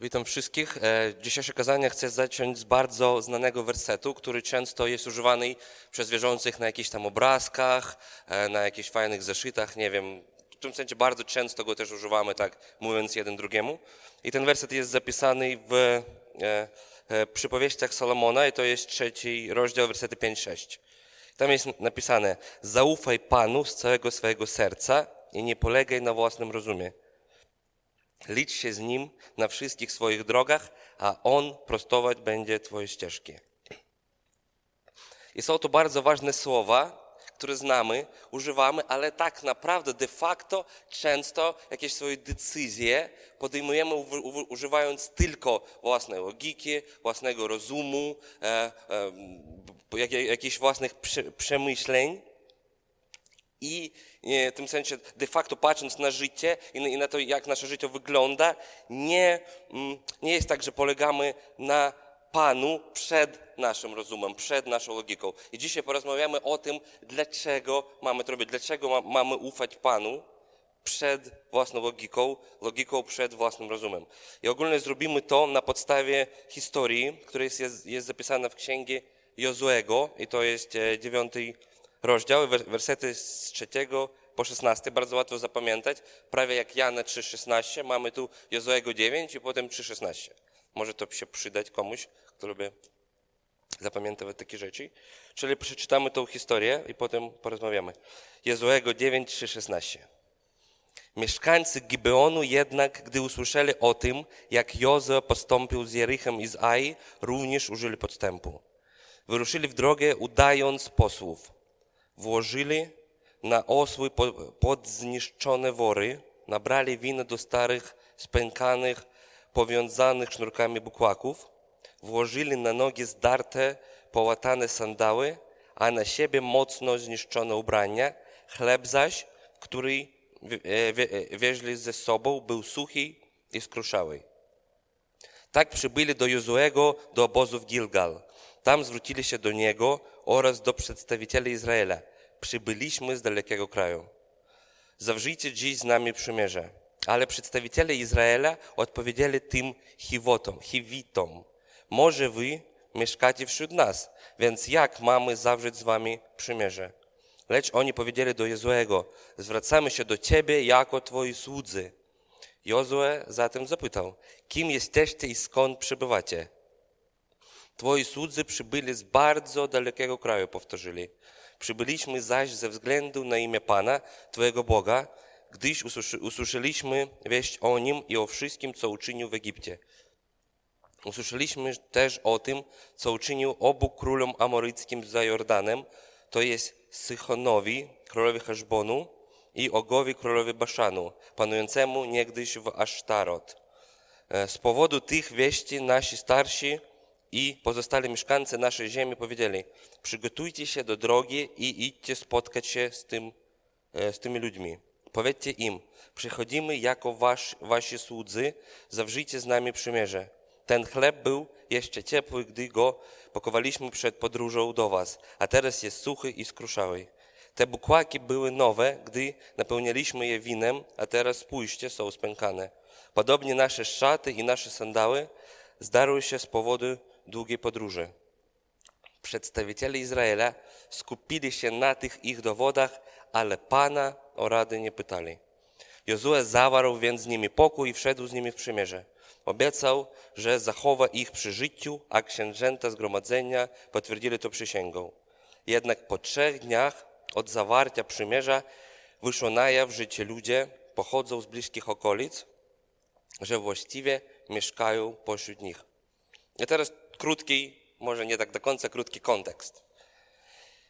Witam wszystkich. E, Dzisiejsze kazanie chcę zacząć z bardzo znanego wersetu, który często jest używany przez wierzących na jakichś tam obrazkach, e, na jakichś fajnych zeszytach, nie wiem. W tym sensie bardzo często go też używamy, tak mówiąc jeden drugiemu. I ten werset jest zapisany w e, przypowieściach Salomona i to jest trzeci rozdział, wersety 5-6. Tam jest napisane, zaufaj Panu z całego swojego serca i nie polegaj na własnym rozumie. Licz się z Nim na wszystkich swoich drogach, a On prostować będzie Twoje ścieżki. I są to bardzo ważne słowa, które znamy, używamy, ale tak naprawdę de facto często jakieś swoje decyzje podejmujemy używając tylko własnej logiki, własnego rozumu, e, e, jakichś własnych przemyśleń. I w tym sensie de facto patrząc na życie i na to, jak nasze życie wygląda, nie, mm, nie jest tak, że polegamy na Panu przed naszym rozumem, przed naszą logiką. I dzisiaj porozmawiamy o tym, dlaczego mamy to robić, dlaczego mamy ufać Panu przed własną logiką, logiką przed własnym rozumem. I ogólnie zrobimy to na podstawie historii, która jest, jest zapisana w księgi Jozuego i to jest e, dziewiąty rozdział, wersety z trzeciego po 16, bardzo łatwo zapamiętać, prawie jak Jana 3,16, mamy tu Jozoego 9 i potem 3,16. Może to się przydać komuś, kto lubi zapamiętywać takie rzeczy. Czyli przeczytamy tą historię i potem porozmawiamy. Jozoego 9, 3,16. Mieszkańcy Gibeonu jednak, gdy usłyszeli o tym, jak Jozue postąpił z Jerichem i z Ai, również użyli podstępu. Wyruszyli w drogę, udając posłów włożyli na osły podzniszczone wory, nabrali winy do starych, spękanych, powiązanych sznurkami bukłaków, włożyli na nogi zdarte, połatane sandały, a na siebie mocno zniszczone ubrania. Chleb zaś, który wieźli ze sobą, był suchy i skruszały. Tak przybyli do Jozuego, do obozu w Gilgal. Tam zwrócili się do niego oraz do przedstawicieli Izraela. Przybyliśmy z dalekiego kraju. Zawrzyjcie dziś z nami przymierze. Ale przedstawiciele Izraela odpowiedzieli tym Chiwotom, Chiwitom. Może wy mieszkacie wśród nas, więc jak mamy zawrzeć z wami przymierze? Lecz oni powiedzieli do Jozuego, zwracamy się do ciebie jako twoi słudzy. Jozue zatem zapytał, kim jesteście i skąd przybywacie? Twoi słudzy przybyli z bardzo dalekiego kraju, powtórzyli. Przybyliśmy zaś ze względu na imię Pana, Twojego Boga, gdyż usłyszeliśmy wieść o Nim i o wszystkim, co uczynił w Egipcie. Usłyszeliśmy też o tym, co uczynił obu królom amoryckim za Jordanem, to jest Sychonowi, królowi Heszbonu i Ogowi, królowi Baszanu, panującemu niegdyś w Asztarot. E, z powodu tych wieści nasi starsi i pozostali mieszkańcy naszej ziemi powiedzieli, przygotujcie się do drogi i idźcie spotkać się z, tym, e, z tymi ludźmi. Powiedzcie im, przychodzimy jako wasz, wasi słudzy, zawrzyjcie z nami przymierze. Ten chleb był jeszcze ciepły, gdy go pokowaliśmy przed podróżą do was, a teraz jest suchy i skruszały. Te bukłaki były nowe, gdy napełnialiśmy je winem, a teraz spójrzcie, są spękane. Podobnie nasze szaty i nasze sandały zdarły się z powodu długiej podróży. Przedstawiciele Izraela skupili się na tych ich dowodach, ale Pana o rady nie pytali. Jozue zawarł więc z nimi pokój i wszedł z nimi w przymierze. Obiecał, że zachowa ich przy życiu, a księżęta zgromadzenia potwierdzili to przysięgą. Jednak po trzech dniach od zawarcia przymierza wyszło na jaw, że ci ludzie pochodzą z bliskich okolic, że właściwie mieszkają pośród nich. I teraz krótki, może nie tak do końca krótki kontekst.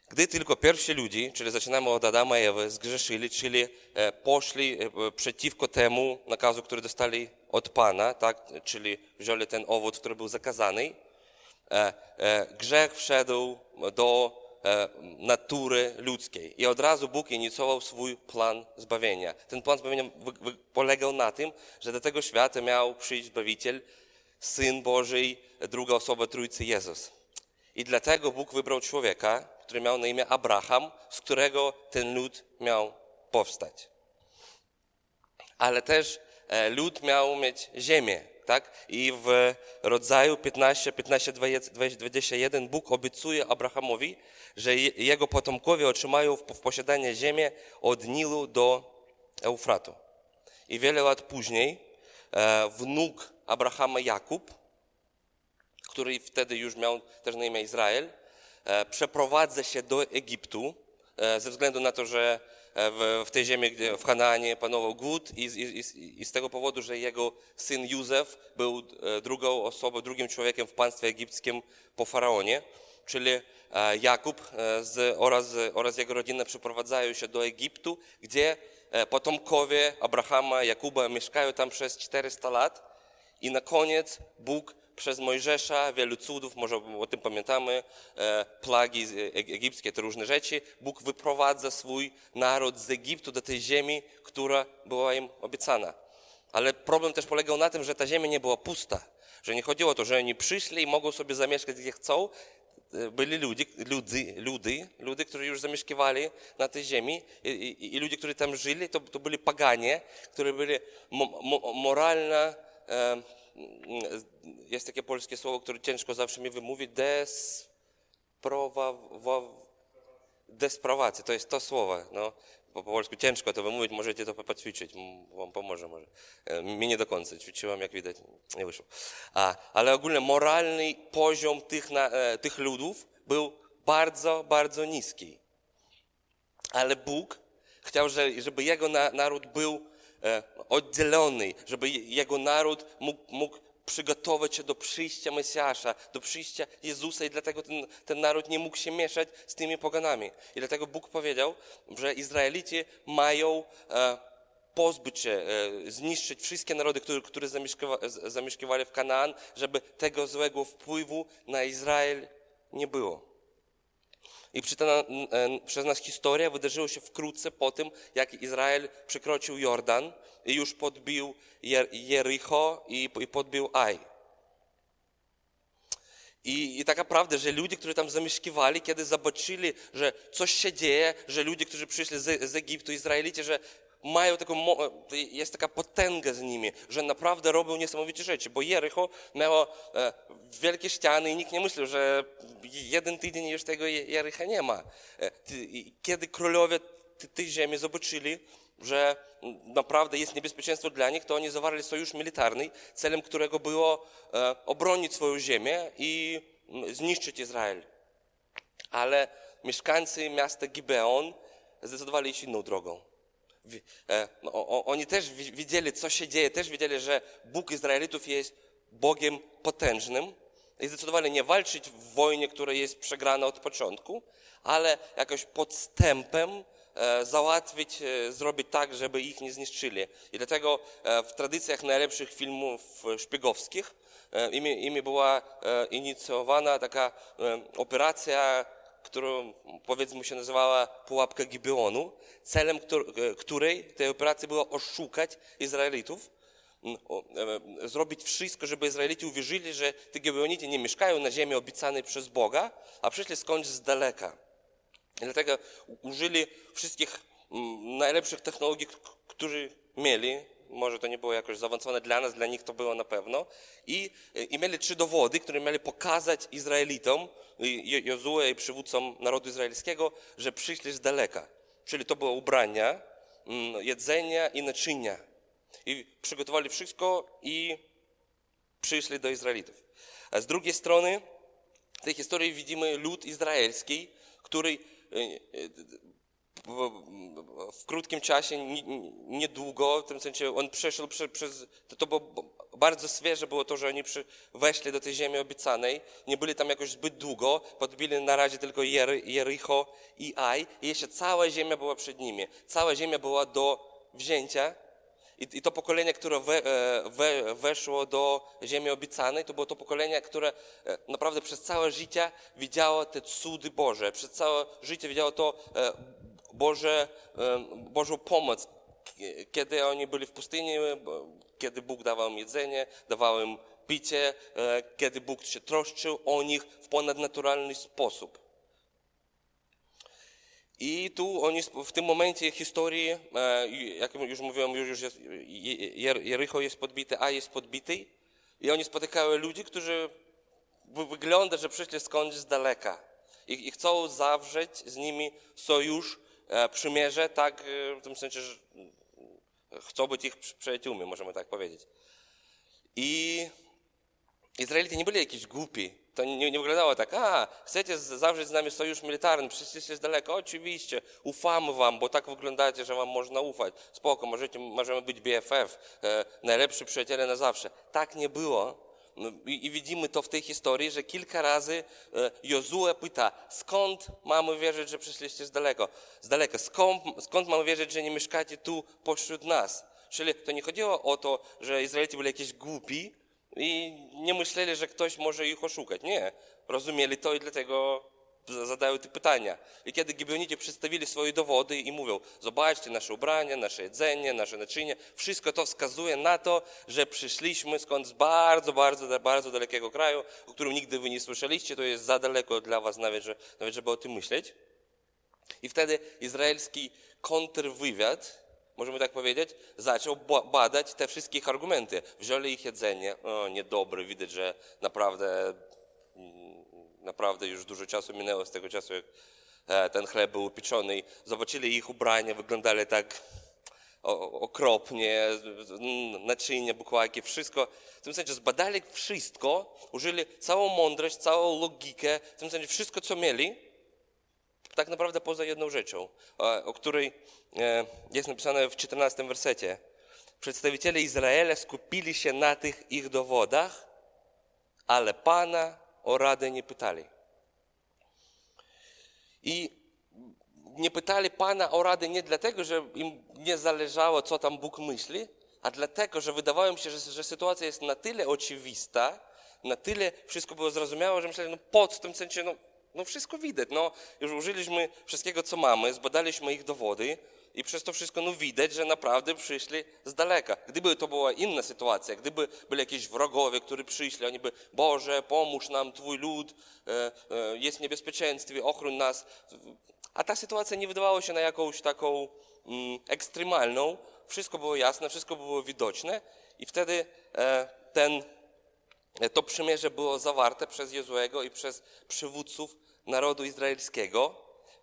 Gdy tylko pierwsi ludzie, czyli zaczynamy od Adama i Ewy, zgrzeszyli, czyli e, poszli e, przeciwko temu nakazu, który dostali od Pana, tak? czyli wzięli ten owoc, który był zakazany, e, grzech wszedł do natury ludzkiej i od razu Bóg inicjował swój plan zbawienia. Ten plan zbawienia polegał na tym, że do tego świata miał przyjść Zbawiciel, Syn Boży, druga osoba Trójcy Jezus. I dlatego Bóg wybrał człowieka, który miał na imię Abraham, z którego ten lud miał powstać. Ale też e, lud miał mieć ziemię, tak? I w rodzaju 15, 15, 21 Bóg obiecuje Abrahamowi, że jego potomkowie otrzymają w posiadanie ziemię od Nilu do Eufratu. I wiele lat później e, wnuk Abrahama Jakub, który wtedy już miał też na imię Izrael, e, przeprowadza się do Egiptu e, ze względu na to, że w, w tej ziemi, w Kanaanie panował głód i, i, i, z tego powodu, że jego syn Józef był drugą osobą, drugim człowiekiem w państwie egipskim po faraonie, czyli Jakub z, oraz, oraz jego rodzina przeprowadzają się do Egiptu, gdzie E, potomkowie Abrahama, Jakuba mieszkają tam przez 400 lat i na koniec Bóg przez Mojżesza, wielu cudów, może o tym pamiętamy, e, plagi e, egipskie, te różne rzeczy, Bóg wyprowadza swój naród z Egiptu do tej ziemi, która była im obiecana. Ale problem też polegał na tym, że ta ziemia nie była pusta. Że nie chodziło o to, że oni przyszli i mogą sobie zamieszkać gdzie chcą, byli ludzie, ludy, ludy, ludy, którzy już zamieszkiwali na tej ziemi i, i, i ludzie, którzy tam żyli, to, to byli paganie, którzy byli mo, mo, moralna, e, jest takie polskie słowo, które ciężko zawsze mi wymówić, desprowa, to jest to słowo, no po polsku ciężko to wymówić, możecie to poćwiczyć, wam pomoże może. E, mi nie do końca, ćwiczyłam jak widać, nie wyszło. A, ale ogólnie moralny poziom tych, na, e, tych ludów był bardzo, bardzo niski. Ale Bóg chciał, żeby jego naród był oddzielony, żeby jego naród mógł, mógł przygotować się do przyjścia Mesjasza, do przyjścia Jezusa i dlatego ten, ten naród nie mógł się mieszać z tymi poganami. I dlatego Bóg powiedział, że Izraelici mają e, pozbyć się, e, zniszczyć wszystkie narody, które, które zamieszkiwali w Kanaan, żeby tego złego wpływu na Izrael nie było. I przeczytana e, przez nas historia wydarzyła się wkrótce po tym, jak Izrael przekroczył Jordan i już podbił Jericho i, i podbił Aj. I, I taka prawda, że ludzie, którzy tam zamieszkiwali, kiedy zobaczyli, że coś się dzieje, że ludzie, którzy przyszli z, z Egiptu, Izraelici, że mają taką, jest taka potęga z nimi, że naprawdę robią niesamowite rzeczy, bo Jericho miało e, wielkie ściany i nikt nie myślał, że jeden tydzień już tego Jericha nie ma. E, kiedy królowie tej ziemi zobaczyli, że naprawdę jest niebezpieczeństwo dla nich, to oni zawarli sojusz militarny, celem którego było e, obronić swoją ziemię i zniszczyć Izrael. Ale mieszkańcy miasta Gibeon zdecydowali iść inną drogą. E, no, oni też widzieli, co się dzieje, też widzieli, że Bóg Izraelitów jest Bogiem potężnym i zdecydowali nie walczyć w wojnie, która jest przegrana od początku, ale jakoś podstępem e, załatwić, e, zrobić tak, żeby ich nie zniszczyli. I dlatego w tradycjach najlepszych filmów szpiegowskich imi, imi była inicjowana taka operacja którą powiedzmy się nazywała pułapka Gibeonu, celem której tej operacji było oszukać Izraelitów, e, zrobić wszystko, żeby Izraelici uwierzyli, że te Gibeonici nie mieszkają na ziemi obiecanej przez Boga, a przyszli skądś z daleka. Dlatego użyli wszystkich najlepszych technologii, które mieli, może to nie było jakoś zaawansowane dla nas, dla nich to było na pewno. I, i mieli trzy dowody, które mieli pokazać Izraelitom, Jozue i przywódcom narodu izraelskiego, że przyszli z daleka. Czyli to były ubrania, mm, jedzenia i naczynia. I przygotowali wszystko i przyszli do Izraelitów. A z drugiej strony w tej historii widzimy lud izraelski, który e, w krótkim czasie, niedługo, w tym sensie on przeszedł przez, to, to było bardzo świeże było to, że oni przy, weszli do tej ziemi obiecanej, nie byli tam jakoś zbyt długo, podbili na razie tylko Jer, Jericho i Aj i jeszcze cała ziemia była przed nimi. Cała ziemia była do wzięcia i, i to pokolenie, które we, e, we, weszło do ziemi obiecanej, to było to pokolenie, które e, naprawdę przez całe życie widziało te cudy Boże, przez całe życie widziało to e, Boże, Bożą pomoc, kiedy oni byli w pustyni, kiedy Bóg dawał im jedzenie, dawał im picie, e, kiedy Bóg się troszczył o nich w ponadnaturalny sposób. I tu oni w tym momencie historii, e, jak już mówiłem, już jest, Jericho jest podbity, a jest podbity I oni spotykają ludzi, którzy wy- wygląda, że przyszli skądś z daleka. I, I chcą zawrzeć z nimi sojusz, e, przymierze, tak e, w tym sensie, że e, chcą być ich przy- przyjaciółmi, możemy tak powiedzieć. I Izraelici nie byli jakieś głupi. To nie, nie wyglądało tak, a, chcecie zawrzeć z nami sojusz militarny, przyszliście z daleka, oczywiście, ufamy wam, bo tak wyglądacie, że wam można ufać. Spoko, możecie, możemy być BFF, e, najlepsi przyjaciele na zawsze. Tak nie było. No, I, widzimy to w tej historii, że kilka razy e, Jozue pyta, skąd mamy wierzyć, że przyszliście z daleko? Z daleka. Skąd, skąd mamy wierzyć, że nie mieszkacie tu pośród nas? Czyli to nie chodziło o to, że Izraelici byli jakieś głupi, i nie myśleli, że ktoś może ich oszukać. Nie. Rozumieli to i dlatego zadają te pytania. I kiedy Gibeonici przedstawili swoje dowody i mówią, zobaczcie nasze ubrania, nasze jedzenie, nasze naczynie, wszystko to wskazuje na to, że przyszliśmy skąd z bardzo, bardzo, bardzo dalekiego kraju, o którym nigdy wy nie słyszeliście, to jest za daleko dla was nawet, że, nawet żeby o tym myśleć. I wtedy izraelski kontrwywiad, możemy tak powiedzieć, zaczął ba- badać te wszystkie argumenty. Wzięli ich jedzenie, o, niedobre, widać, że naprawdę, naprawdę już dużo czasu minęło z tego czasu, jak e, ten chleb był upieczony. I Zobaczyli ich ubrania, wyglądali tak okropnie, naczynia, bukłaki, wszystko. W tym sensie zbadali wszystko, użyli całą mądrość, całą logikę, w tym sensie wszystko, co mieli, tak naprawdę poza jedną rzeczą, o której e, jest napisane w 14 wersecie. Przedstawiciele Izraela skupili się na tych ich dowodach, ale Pana o radę nie pytali. I nie pytali Pana o radę nie dlatego, że im nie zależało, co tam Bóg myśli, a dlatego, że wydawało mi się, że, że sytuacja jest na tyle oczywista, na tyle wszystko było zrozumiałe, że myśleli, no po co w tym sensie, no, no wszystko widać, no już użyliśmy wszystkiego, co mamy, zbadaliśmy ich dowody i przez to wszystko, no widać, że naprawdę przyszli z daleka. Gdyby to była inna sytuacja, gdyby byli jakieś wrogowie, którzy przyszli, oni by, Boże, pomóż nam, Twój lud e, e, jest w niebezpieczeństwie, ochroń nas. A ta sytuacja nie wydawała się na jakąś taką mm, ekstremalną. Wszystko było jasne, wszystko było widoczne i wtedy e, ten, e, to przymierze było zawarte przez Jezuego i przez przywódców narodu izraelskiego,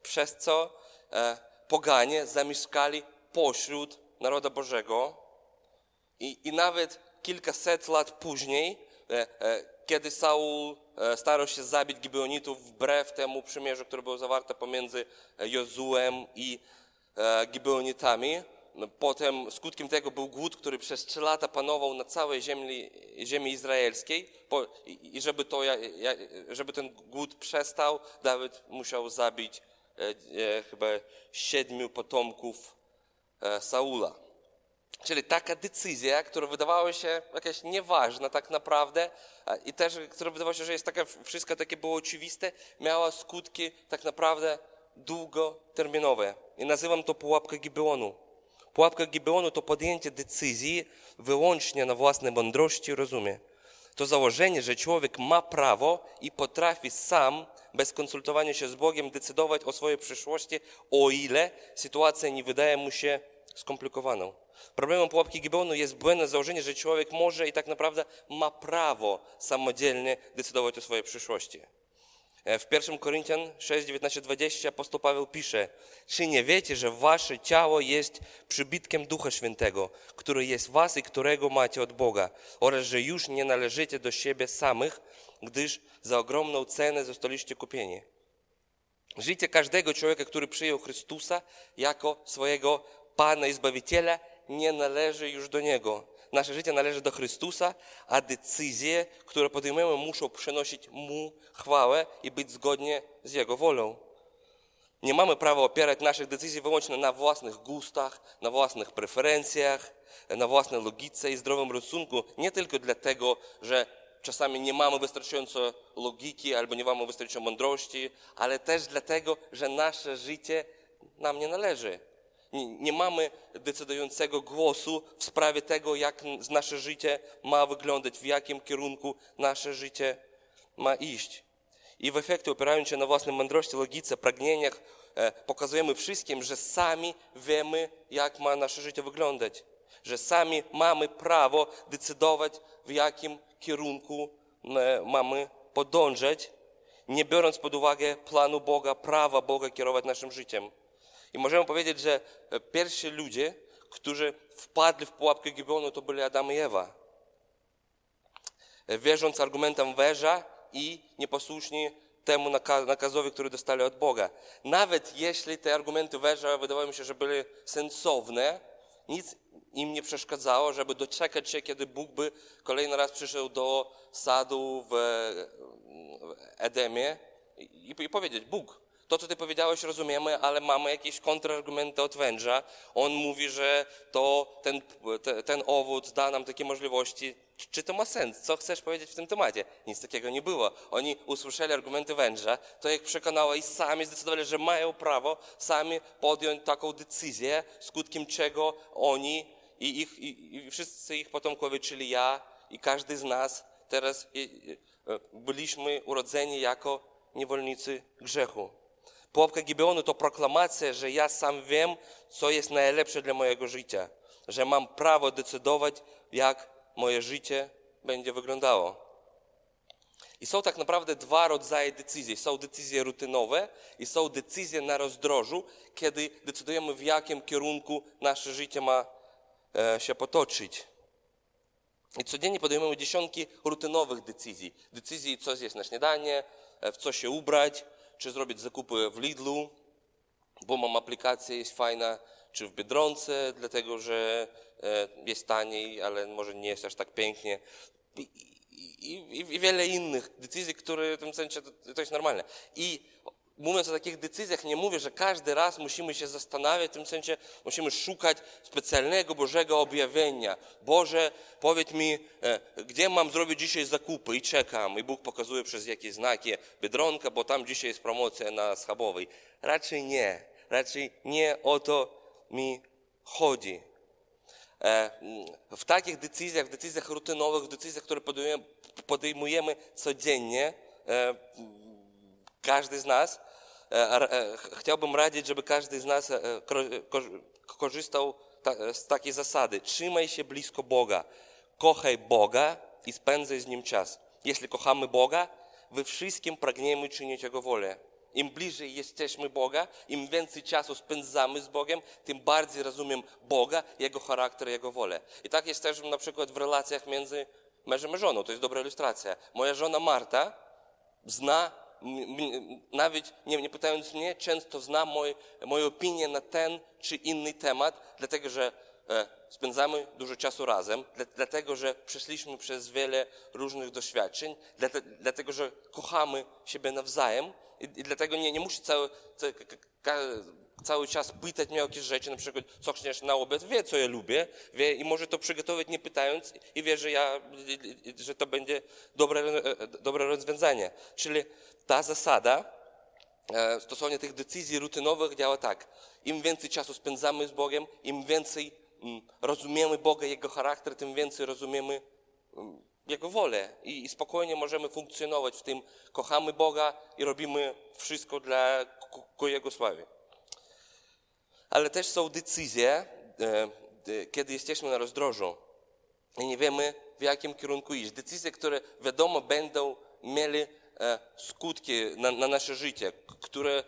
przez co e, poganie zamieszkali pośród narodu Bożego i, i nawet kilkaset lat później, e, e, kiedy Saul e, starał się zabić Gibeonitów wbrew temu przymierzu, które było zawarte pomiędzy Jozuem i Gibeonitami, no, potem skutkiem tego był głód, który przez trzy lata panował na całej ziemi, ziemi izraelskiej. I, żeby, to, żeby ten głód przestał, Dawid musiał zabić chyba siedmiu potomków e, Saula. Czyli taka decyzja, która wydawała się jakaś nieważna tak naprawdę i też, która wydawała się, że jest taka, wszystko takie było oczywiste, miała skutki tak naprawdę długoterminowe. I nazywam to pułapkę Gibeonu. Pułapka Gibeonu to podjęcie decyzji wyłącznie na własnej mądrości i rozumie. To założenie, że człowiek ma prawo i potrafi sam, bez konsultowania się z Bogiem, decydować o swojej przyszłości, o ile sytuacja nie wydaje mu się skomplikowaną. Problemem pułapki Gibeonu jest błędne założenie, że człowiek może i tak naprawdę ma prawo samodzielnie decydować o swojej przyszłości. E, W 1 Koryntian 6, 19, 20 apostoł Paweł pisze, czy nie wiecie, że wasze ciało jest przybytkiem Ducha Świętego, który jest was i którego macie od Boga, oraz że już nie należycie do siebie samych, gdyż za ogromną cenę zostaliście kupieni. Życie każdego człowieka, który przyjął Chrystusa jako swojego Pana i Zbawiciela, nie należy już do Niego. Nasze życie należy do Chrystusa, a decyzje, które podejmujemy, muszą przynosić Mu chwałę i być zgodnie z Jego wolą. Nie mamy prawa opierać naszych decyzji wyłącznie na własnych gustach, na własnych preferencjach, na własnej logice i zdrowym rozsądku. Nie tylko dlatego, że czasami nie mamy wystarczająco logiki albo nie mamy wystarczająco mądrości, ale też dlatego, że nasze życie nam nie należy. Nie, mamy decydującego głosu w sprawie tego, jak nasze życie ma wyglądać, w jakim kierunku nasze życie ma iść. I w efekcie, opierając się na własnej mądrości, logice, pragnieniach, e, pokazujemy wszystkim, że sami wiemy, jak ma nasze życie wyglądać. Że sami mamy prawo decydować, w jakim kierunku e, mamy podążać, nie biorąc pod uwagę planu Boga, prawa Boga kierować naszym życiem. I możemy powiedzieć, że e, pierwsi ludzie, którzy wpadli w pułapkę Gibeonu, to byli Adam i Ewa. E, wierząc argumentom węża i nieposłuszni temu nakazowi, który dostali od Boga. Nawet jeśli te argumenty węża wydawały mi się, że były sensowne, nic im nie przeszkadzało, żeby doczekać się, kiedy Bóg by kolejny raz przyszedł do sadu w Edemie i powiedzieć, Bóg, to, co ty powiedziałeś, rozumiemy, ale mamy jakieś kontrargumenty od węża. On mówi, że to ten, ten owoc da nam takie możliwości. Czy to ma sens? Co chcesz powiedzieć w tym temacie? Nic takiego nie było. Oni usłyszeli argumenty węża, to ich przekonało i sami zdecydowali, że mają prawo sami podjąć taką decyzję, skutkiem czego oni i, ich, i, i wszyscy ich potomkowie, czyli ja i każdy z nas teraz byliśmy urodzeni jako niewolnicy grzechu. Pułapka Gibeonu to proklamacja, że ja sam wiem, co jest najlepsze dla mojego życia, że mam prawo decydować, jak moje życie będzie wyglądało. I są tak naprawdę dwa rodzaje decyzji. Są decyzje rutynowe i są decyzje na rozdrożu, kiedy decydujemy, w jakim kierunku nasze życie ma e, się potoczyć. I codziennie podejmujemy dziesiątki rutynowych decyzji. Decyzji, co zjeść na śniadanie, e, w co się ubrać, czy zrobić zakupy w Lidlu, bo mam aplikację, jest fajna, czy w Biedronce, dlatego że e, jest taniej, ale może nie jest aż tak pięknie. I, i, i wiele innych decyzji, które w tym sensie to, to jest normalne. I mówiąc o takich decyzjach, nie mówię, że każdy raz musimy się zastanawiać, w tym sensie musimy szukać specjalnego Bożego objawienia. Boże, powiedz mi, e, gdzie mam zrobić dzisiaj zakupy i czekam. I Bóg pokazuje przez jakieś znaki Biedronka, bo tam dzisiaj jest promocja na Schabowej. Raczej nie. Raczej nie o to mi chodzi. E, w takich decyzjach, w decyzjach rutynowych, w decyzjach, które podejmujemy, codziennie, e, każdy z nas, chciałbym radzić, żeby każdy z nas e, korzystał z takiej zasady. Trzymaj się blisko Boga. Kochaj Boga i spędzaj z Nim czas. Jeśli kochamy Boga, we wszystkim pragniemy czynić Jego wolę. Im bliżej jesteśmy Boga, im więcej czasu spędzamy z Bogiem, tym bardziej rozumiem Boga, Jego charakter, Jego wolę. I tak jest też na przykład w relacjach między mężem i żoną. To jest dobra ilustracja. Moja żona Marta zna nawet nie, nie pytając mnie, często zna moje, moje opinie na ten czy inny temat, dlatego że e, spędzamy dużo czasu razem, dlatego że przeszliśmy przez wiele różnych doświadczeń, dlatego że kochamy siebie nawzajem i, i dlatego nie, nie muszę cały, cały, cały czas pytać mnie o jakieś rzeczy, na przykład co chcesz na obiad, wie co ja lubię, wie i może to przygotować nie pytając i wie, że ja, że to będzie dobre, e, dobre rozwiązanie. Czyli ta zasada e, stosownie tych decyzji rutynowych działa tak. Im więcej czasu spędzamy z Bogiem, im więcej mm, rozumiemy Boga, Jego charakter, tym więcej rozumiemy mm, Jego wolę. I, spokojnie możemy funkcjonować w tym. Kochamy Boga i robimy wszystko dla ku Jego sławy. Ale też są decyzje, e, kiedy jesteśmy na rozdrożu i nie wiemy, w jakim kierunku iść. Decyzje, które wiadomo będą mieli E, skutki na, na nasze życie, które e,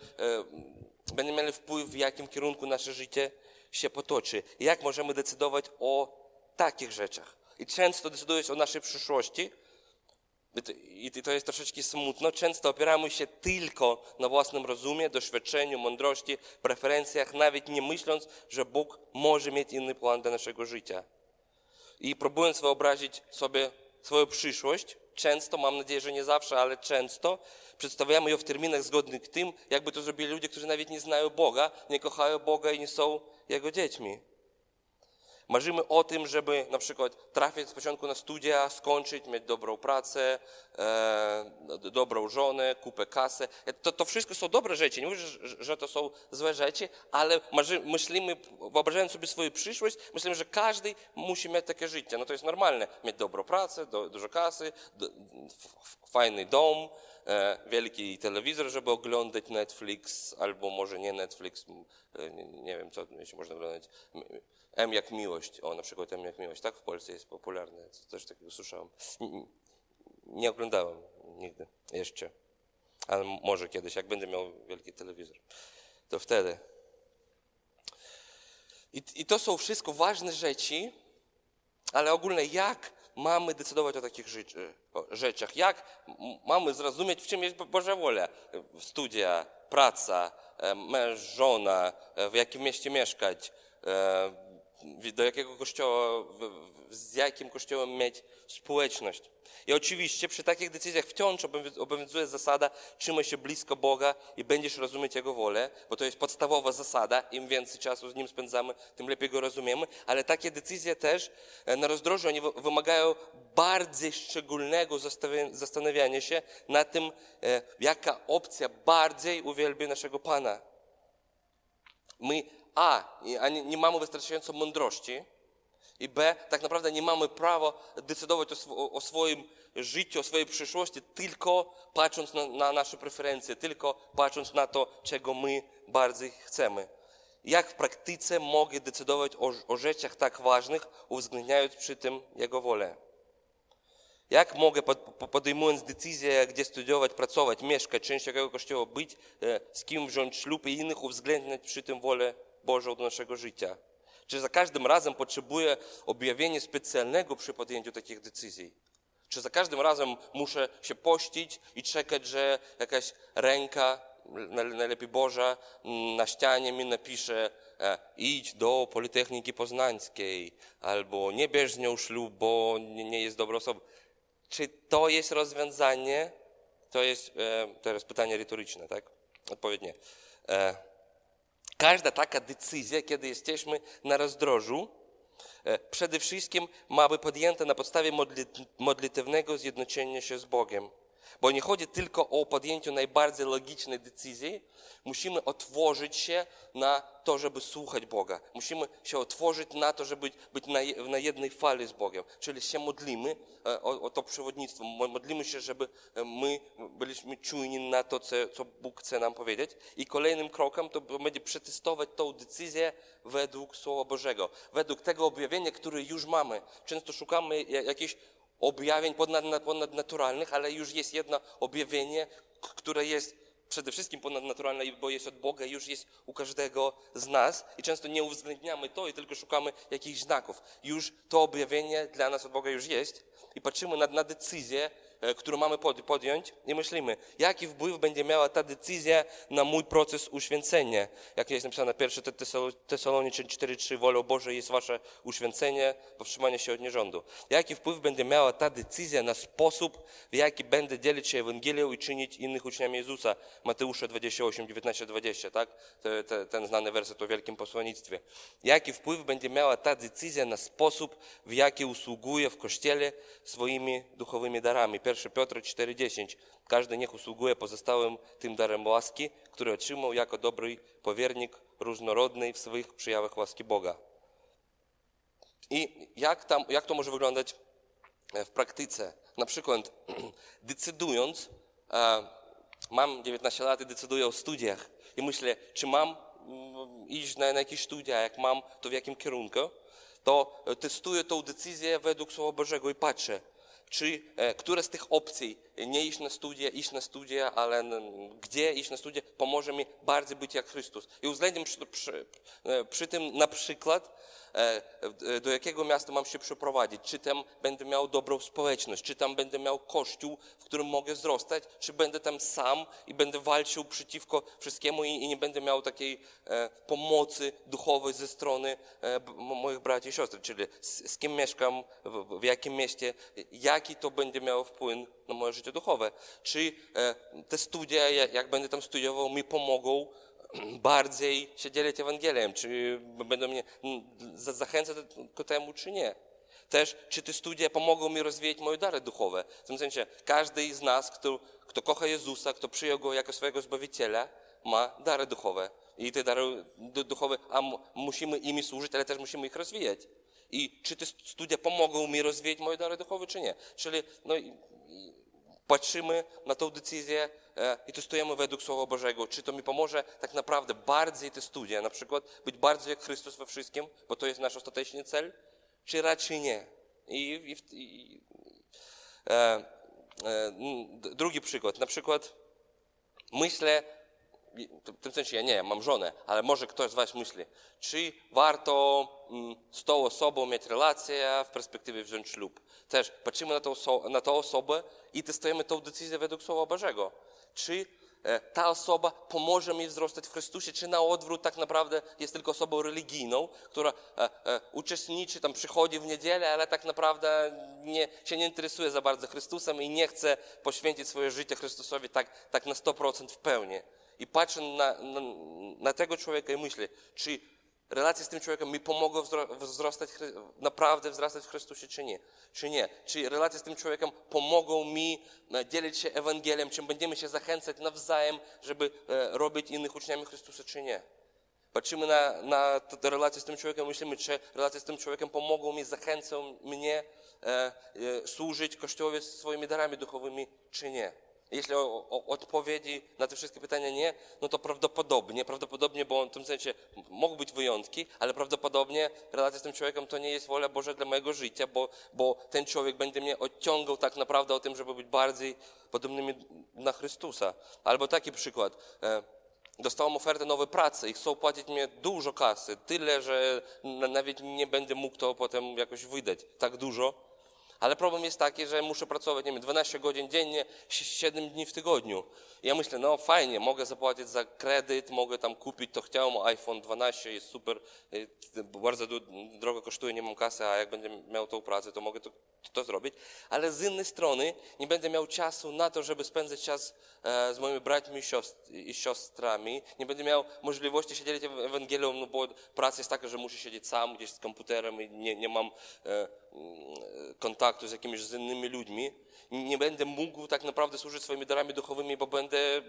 będą miały wpływ, w jakim kierunku nasze życie się potoczy. Jak możemy decydować o takich rzeczach. I często decydując o naszej przyszłości, i to jest troszeczkę smutno, często opieramy się tylko na własnym rozumie, doświadczeniu, mądrości, preferencjach, nawet nie myśląc, że Bóg może mieć inny plan dla naszego życia. I próbując wyobrazić sobie swoją przyszłość, często, mam nadzieję, że nie zawsze, ale często przedstawiamy ją w terminach zgodnych tym, jakby to zrobili ludzie, którzy nawet nie znają Boga, nie kochają Boga i nie są Jego dziećmi. Marzymy o tym, żeby na przykład trafić z początku na studia, skończyć, mieć dobrą pracę, e, dobrą żonę, kupę kasę. To, to wszystko są dobre rzeczy. Nie mówię, że, że to są złe rzeczy, ale marzy, myślimy, wyobrażając sobie swoją przyszłość, myślimy, że każdy musi mieć takie życie. No to jest normalne. Mieć dobrą pracę, do, dużo kasy, do, fajny dom, e, wielki telewizor, żeby oglądać Netflix, albo może nie Netflix, e, nie, nie wiem, co jeszcze można oglądać M jak miłość. O, na przykład M jak miłość, tak? W Polsce jest popularne. Też takiego słyszałem. Nie, oglądałem nigdy jeszcze. Ale może kiedyś, jak będę miał wielki telewizor. To wtedy. I, I to są wszystko ważne rzeczy, ale ogólnie jak mamy decydować o takich rzeczy, o rzeczach? Jak mamy zrozumieć, w czym jest Boża wola? Studia, praca, męż, żona, w jakim mieście mieszkać, do jakiego kościoła, z jakim kościołem mieć społeczność. I oczywiście przy takich decyzjach wciąż obowiązuje zasada trzymaj się blisko Boga i będziesz rozumieć Jego wolę, bo to jest podstawowa zasada. Im więcej czasu z Nim spędzamy, tym lepiej Go rozumiemy. Ale takie decyzje też e, na rozdrożu, oni wymagają bardziej szczególnego zastanawiania się na tym, e, jaka opcja bardziej uwielbia naszego Pana. My A, nie mamy wystarczająco mądrości, i B, tak naprawdę nie mamy prawa decydować o, o swoim życiu, o swojej przyszłości, tylko patrząc na, na, nasze preferencje, tylko patrząc na to, czego my bardziej chcemy. Jak w praktyce mogę decydować o, o rzeczach tak ważnych, uwzględniając przy tym Jego wolę? Jak mogę, podejmując decyzję, gdzie studiować, pracować, mieszkać, część jakiego kościoła być, e, z kim wziąć ślub i innych, uwzględniać przy tym wolę Bożą do naszego życia? Czy za każdym razem potrzebuję objawienia specjalnego przy podjęciu takich decyzji? Czy za każdym razem muszę się pościć i czekać, że jakaś ręka, najlepiej Boża, na ścianie mi napisze e, idź do Politechniki Poznańskiej albo nie bierz z nią ślub, bo nie jest dobra osoba. Czy to jest rozwiązanie? To jest e, teraz pytanie retoryczne, tak? Odpowiednie. E, Każda taka decyzja, kiedy jesteśmy na rozdrożu, e, przede wszystkim ma być podjęta na podstawie modlitewnego zjednoczenia się z Bogiem. Bo nie chodzi tylko o podjęcie najbardziej logicznej decyzji. Musimy otworzyć się na to, żeby słuchać Boga. Musimy się otworzyć na to, żeby być na, jednej fali z Bogiem. Czyli się modlimy e, o, o to przewodnictwo. Modlimy się, żeby e, my byliśmy czujni na to, co, co Bóg chce nam powiedzieć. I kolejnym krokiem to będzie przetestować tą decyzję według Słowa Bożego. Według tego objawienia, które już mamy. Często szukamy jakichś objawień ponadnaturalnych, ale już jest jedno objawienie, które jest przede wszystkim ponadnaturalne, bo jest od Boga, już jest u każdego z nas i często nie uwzględniamy to i tylko szukamy jakichś znaków. Już to objawienie dla nas od Boga już jest i patrzymy na, na decyzję, którą mamy podjąć i myślimy, jaki wpływ będzie miała ta decyzja na mój proces uświęcenia. Jak jest napisane pierwsze Tesaloniczyn 4.3, wolą Boże jest wasze uświęcenie, powstrzymanie się od nierządu. Jaki wpływ będzie miała ta decyzja na sposób, w jaki będę dzielić się Ewangelią i czynić innych uczniami Jezusa. Mateusza 28, 19, 20, tak? Te, te, ten znany werset o wielkim posłannictwie. Jaki wpływ będzie miała ta decyzja na sposób, w jaki usługuje w Kościele swoimi duchowymi darami. 1 Piotr 4,10. Każdy niech usługuje pozostałym tym darem łaski, który otrzymał jako dobry powiernik różnorodnej w swoich przejawach łaski Boga. I jak, tam, jak to może wyglądać e, w praktyce? Na przykład decydując, e, mam 19 lat i decyduję o studiach i myślę, czy mam mm, iść na, na jakieś studia, jak mam, to w jakim kierunku, to testuję tą decyzję według Słowa Bożego i patrzę, czy e, które z tych opcji, nie iść na studia, iść na studia, ale gdzie iść na studia, pomoże mi bardziej być jak Chrystus. I uwzględniam przy, przy, e, przy tym na przykład E, e, do jakiego miasta mam się przeprowadzić, czy tam będę miał dobrą społeczność, czy tam będę miał kościół, w którym mogę wzrastać, czy będę tam sam i będę walczył przeciwko wszystkiemu i, i nie będę miał takiej e, pomocy duchowej ze strony e, moich braci i siostry, czyli z, z kim mieszkam, w, w, jakim mieście, jaki to będzie miało wpływ na moje życie duchowe. Czy e, te studia, jak, będę tam studiował, mi pomogą bardziej się dzielić Ewangeliem, czy będą mnie zachęcać ku temu, czy nie. Też, czy te studia pomogą mi rozwijać moje dary duchowe. W tym sensie, każdy z nas, kto, kto kocha Jezusa, kto przyjął Go jako swojego Zbawiciela, ma dary duchowe. I te dary duchowe, a musimy imi służyć, ale też musimy ich rozwijać. I czy te studia pomogą mi rozwijać moje dary duchowe, czy nie. Czyli, no, patrzymy na tą decyzję e, i testujemy według Słowa Bożego, czy to mi pomoże? Tak naprawdę bardziej te studia, na przykład być bardziej jak Chrystus we wszystkim, bo to jest nasz ostateczny cel, czy raczej nie. I, i, i e, e, drugi przykład, na przykład myślę, w tym sensie ja nie, mam żonę, ale może ktoś z Was myśli, czy warto mm, z tą osobą mieć relację w perspektywie wziąć ślub. Też patrzymy na tą, na tą osobę i testujemy tą decyzję według Słowa Bożego. Czy e, ta osoba pomoże mi wzrastać w Chrystusie, czy na odwrót tak naprawdę jest tylko osobą religijną, która e, e, uczestniczy, tam przychodzi w niedzielę, ale tak naprawdę nie, się nie interesuje za bardzo Chrystusem i nie chce poświęcić swoje życie Chrystusowi tak, tak na 100% w pełni i patrzę na, na, na, tego człowieka i myślę, czy relacje z tym człowiekiem mi pomogą wzrastać, naprawdę wzrastać w Chrystusie, czy nie? Czy nie? Czy relacje z tym człowiekiem pomogą mi e, dzielić się Ewangelią, czy będziemy się zachęcać nawzajem, żeby e, robić innych uczniami Chrystusa, czy nie? Patrzymy na, na te relacje z tym człowiekiem, myślimy, czy relacje z tym człowiekiem pomogą mi, zachęcą mnie e, e, służyć Kościołowi swoimi darami duchowymi, czy nie? Jeśli o, o, odpowiedzi na te wszystkie pytania nie, no to prawdopodobnie, prawdopodobnie, bo w tym sensie mogą być wyjątki, ale prawdopodobnie relacja z tym człowiekiem to nie jest wola Boża dla mojego życia, bo, bo ten człowiek będzie mnie odciągał tak naprawdę o tym, żeby być bardziej podobnymi na Chrystusa. Albo taki przykład. E, dostałem ofertę nowej pracy i chcą płacić mi dużo kasy, tyle, że nawet nie będę mógł to potem jakoś wydać. Tak dużo ale problem jest taki, że muszę pracować, nie wiem, 12 godzin dziennie, 7 dni w tygodniu. I ja myślę, no fajnie, mogę zapłacić za kredyt, mogę tam kupić, to chciałem, iPhone 12 jest super, y, bardzo drogo kosztuje, nie mam kasy, a jak będę miał tą pracę, to mogę to, to zrobić. Ale z innej strony nie będę miał czasu na to, żeby spędzać czas e, z moimi braćmi i siostrami. Nie będę miał możliwości siedzieć w Ewangelią, no bo praca jest taka, że muszę siedzieć sam gdzieś z komputerem i nie, nie mam e, kontaktu z jakimiś z innymi ludźmi, nie będę mógł tak naprawdę służyć swoimi darami duchowymi, bo będę,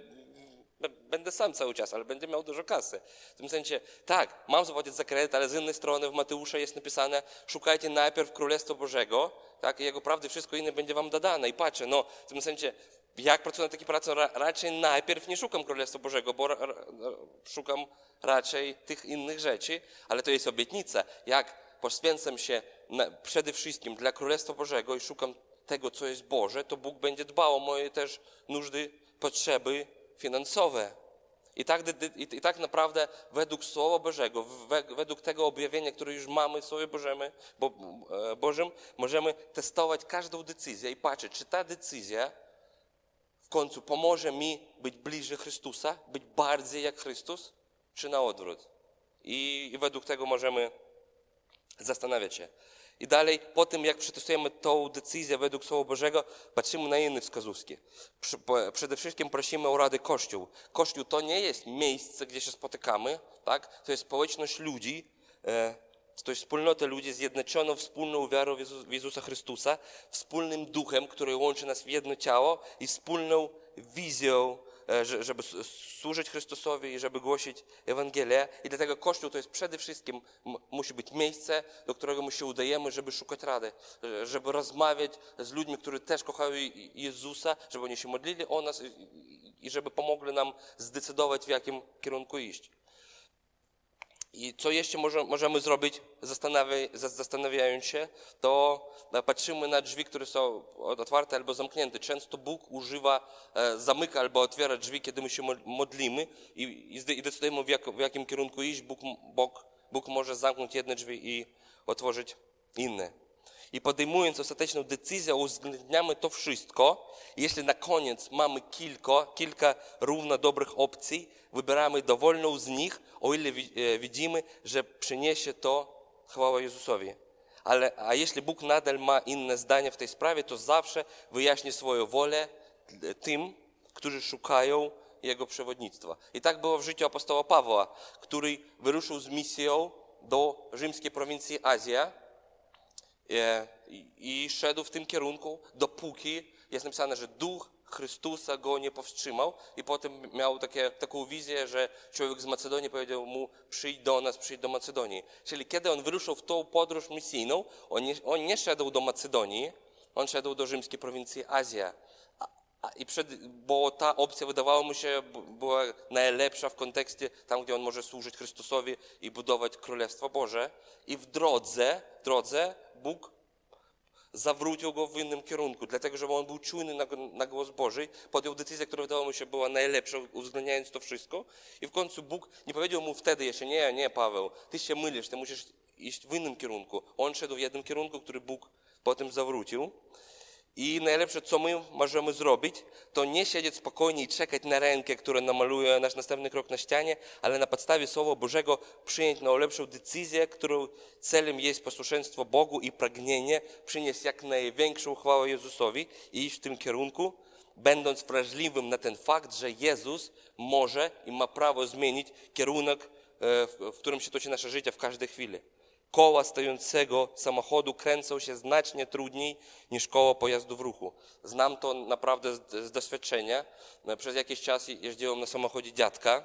będę sam cały czas, ale będę miał dużo kasy. W tym sensie, tak, mam zapłacić za kredyt, ale z innej strony w Mateusza jest napisane, szukajcie najpierw Królestwa Bożego, tak, i Jego prawdy, wszystko inne będzie wam dodane. I patrzę, no, w tym sensie, jak pracuję na takiej pracy, raczej najpierw nie szukam Królestwa Bożego, bo szukam raczej tych innych rzeczy, ale to jest obietnica. Jak poświęcam się na, przede wszystkim dla Królestwa Bożego i szukam tego, co jest Boże, to Bóg będzie dbał o moje też nużdy, potrzeby finansowe. I tak, I tak naprawdę według Słowa Bożego, według tego objawienia, które już mamy w Słowie Bożym, Bo, e, Bożym, możemy testować każdą decyzję i patrzeć, czy ta decyzja w końcu pomoże mi być bliżej Chrystusa, być bardziej jak Chrystus, czy na odwrót. I, i według tego możemy zastanawiać się. I dalej, po tym jak przetestujemy tą decyzję według Słowa Bożego, patrzymy na inne wskazówki. Przede wszystkim prosimy o radę Kościół. Kościół to nie jest miejsce, gdzie się spotykamy, tak? To jest społeczność ludzi, e, to jest wspólnota ludzi zjednoczoną wspólną wiarą w Jezusa Chrystusa, wspólnym duchem, który łączy nas w jedno ciało i wspólną wizją żeby służyć Chrystusowi i żeby głosić Ewangelię. I dlatego Kościół to jest przede wszystkim, musi być miejsce, do którego my się udajemy, żeby szukać rady, e, żeby rozmawiać z ludźmi, którzy też kochają Jezusa, żeby oni się modlili o nas i żeby pomogli nam zdecydować, w jakim kierunku iść. I co jeszcze może, możemy zrobić, zastanawiając się, to patrzymy na drzwi, które są otwarte albo zamknięte. Często Bóg używa, e, zamyka albo otwiera drzwi, kiedy my się modlimy i, decydujemy, w, w jakim kierunku iść. Bóg, Bóg, Bóg może zamknąć jedne drzwi i otworzyć inne. I podejmując ostateczną decyzję, uwzględniamy to wszystko. Jeśli na koniec mamy kilka, kilka równo dobrych opcji, wybieramy dowolną z nich, o ile e, widzimy, że przyniesie to chwałę Jezusowi. Ale, a jeśli Bóg nadal ma inne zdanie w tej sprawie, to zawsze wyjaśni swoją wolę tym, którzy szukają Jego przewodnictwa. I tak było w życiu apostoła Pawła, który wyruszył z misją do rzymskiej prowincji Azja e, i szedł w tym kierunku, dopóki jest napisane, że duch Chrystusa go nie powstrzymał i potem miał takie, taką wizję, że człowiek z Macedonii powiedział mu przyjdź do nas, przyjdź do Macedonii. Czyli kiedy on wyruszył w tą podróż misyjną, on nie, on nie szedł do Macedonii, on szedł do rzymskiej prowincji Azja. i przed, bo ta opcja wydawała mu się była najlepsza w kontekście tam, gdzie on może służyć Chrystusowi i budować Królestwo Boże. I w drodze, drodze Bóg zawrócił go w innym kierunku, dlatego że on był czujny na, na głos Boży, podjął decyzję, która wydała mu się była najlepsza, uwzględniając to wszystko. I w końcu Bóg nie powiedział mu wtedy jeszcze, nie, nie Paweł, ty się mylisz, ty musisz iść w innym kierunku. On szedł w jednym kierunku, który Bóg potem zawrócił. I najlepsze, co my możemy zrobić, to nie siedzieć spokojnie i czekać na rękę, która namaluje nasz następny krok na ścianie, ale na podstawie Słowa Bożego przyjąć najlepszą decyzję, którą celem jest posłuszeństwo Bogu i pragnienie przynieść jak największą chwałę Jezusowi i iść w tym kierunku, będąc wrażliwym na ten fakt, że Jezus może i ma prawo zmienić kierunek, e, w, w którym się toczy nasze życie w każdej chwili. Koła stojącego samochodu kręcą się znacznie trudniej niż koło pojazdu w ruchu. Znam to naprawdę z, z doświadczenia. No, Przez jakiś czas jeździłem na samochodzie dziadka,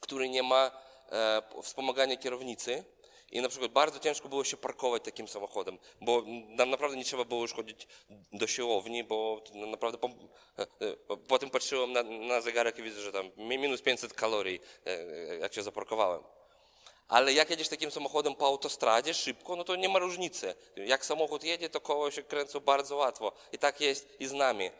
który nie ma e, wspomagania kierownicy. I na przykład bardzo ciężko było się parkować takim samochodem, bo nam naprawdę nie trzeba było już chodzić do siłowni, bo to naprawdę po, e, e, potem patrzyłem na, na zegarek i widzę, że tam minus 500 kalorii, e, jak się zaparkowałem. Ale jak jedziesz takim samochodem po autostradzie szybko, no to nie ma różnicy. Jak samochód jedzie, to koło się kręcą bardzo łatwo. I tak jest i z nami. E,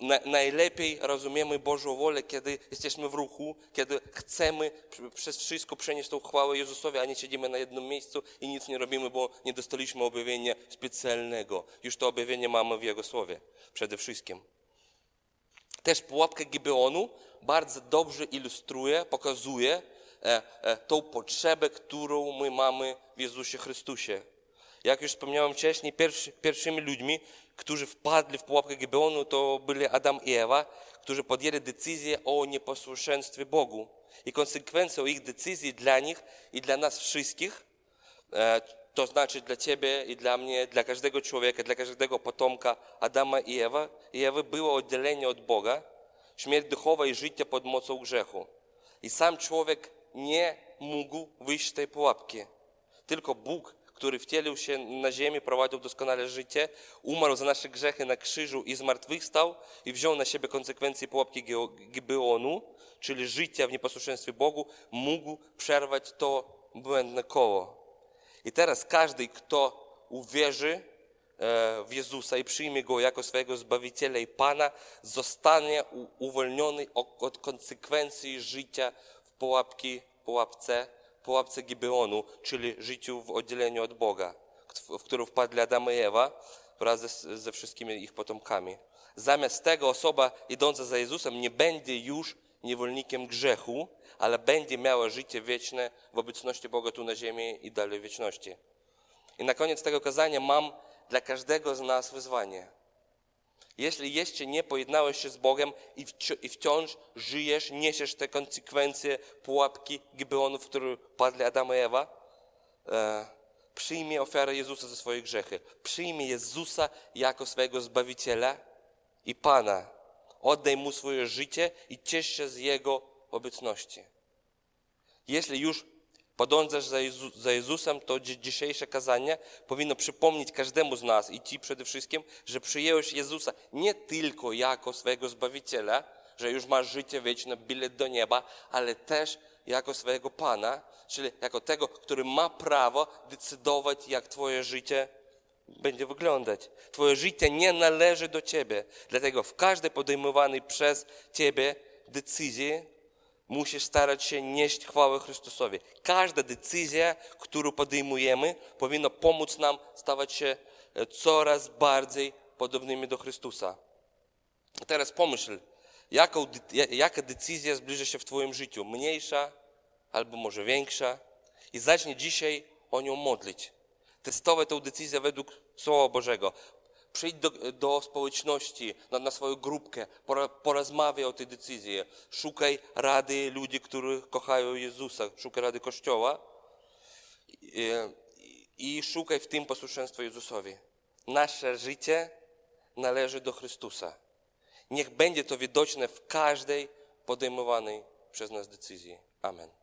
Na, najlepiej rozumiemy Bożą wolę, kiedy jesteśmy w ruchu, kiedy chcemy pr- przez wszystko przenieść tą chwałę Jezusowi, a nie siedzimy na jednym miejscu i nic nie robimy, bo nie dostaliśmy objawienia specjalnego. Już to objawienie mamy w Jego Słowie przede wszystkim. Też pułapka Gibeonu bardzo dobrze ilustruje, pokazuje tą potrzebę, którą my mamy w Jezusie Chrystusie. Jak już wspomniałem wcześniej, pierwszy, pierwszymi ludźmi, którzy wpadli w pułapkę Gibeonu, to byli Adam i Ewa, którzy podjęli decyzję o nieposłuszeństwie Bogu. I konsekwencją ich decyzji dla nich i dla nas wszystkich E, to znaczy dla ciebie i dla mnie, dla każdego człowieka, dla każdego potomka Adama i Ewa, i Ewy było oddzielenie od Boga, śmierć duchowa i życie pod mocą grzechu. I sam człowiek nie mógł wyjść z tej pułapki. Tylko Bóg, który wcielił się na ziemię, prowadził doskonale życie, umarł za nasze grzechy na krzyżu i zmartwychwstał i wziął na siebie konsekwencje pułapki Gibeonu, czyli życia w nieposłuszeństwie Bogu, mógł przerwać to błędne koło. I teraz każdy, kto uwierzy e, w Jezusa i przyjmie Go jako swojego Zbawiciela i Pana, zostanie uwolniony od, konsekwencji życia pułapki, pułapce, pułapce Gibeonu, czyli życiu w oddzieleniu od Boga, w którą wpadli Adam i Ewa wraz ze, ze wszystkimi ich potomkami. Zamiast tego osoba idąca za Jezusem nie będzie już niewolnikiem grzechu, ale będzie miała życie wieczne w obecności Boga tu na ziemi i dalej wieczności. I na koniec tego kazania mam dla każdego z nas wyzwanie. Jeśli jeszcze nie pojednałeś się z Bogiem i, wci- i wciąż żyjesz, niesiesz te konsekwencje pułapki Gibeonu, w którą padli Adam i Ewa, e, przyjmij ofiarę Jezusa za swoje grzechy. Przyjmij Jezusa jako swojego Zbawiciela i Pana. Oddaj Mu swoje życie i ciesz się z Jego obecności. Jeśli już podążasz za, Jezu, za Jezusem, to dzi- dzisiejsze kazanie powinno przypomnieć każdemu z nas i Ci przede wszystkim, że przyjąłeś Jezusa nie tylko jako swojego Zbawiciela, że już masz życie wieczne, bilet do nieba, ale też jako swojego Pana, czyli jako tego, który ma prawo decydować, jak Twoje życie będzie wyglądać. Twoje życie nie należy do Ciebie. Dlatego w każdej podejmowanej przez Ciebie decyzji musisz starać się nieść chwałę Chrystusowi. Każda decyzja, którą podejmujemy, powinna pomóc nam stawać się e, coraz bardziej podobnymi do Chrystusa. Teraz pomyśl, jaką, de- ja- jaka decyzja zbliży się w Twoim życiu? Mniejsza albo może większa? I zacznij dzisiaj o nią modlić. Testować tę decyzję według Słowa Bożego. Przyjdź do, do społeczności, na, na swoją grupkę, porozmawiaj o tej decyzji. Szukaj rady ludzi, których kochają Jezusa. Szukaj rady Kościoła i, i szukaj w tym posłuszeństwa Jezusowi. Nasze życie należy do Chrystusa. Niech będzie to widoczne w każdej podejmowanej przez nas decyzji. Amen.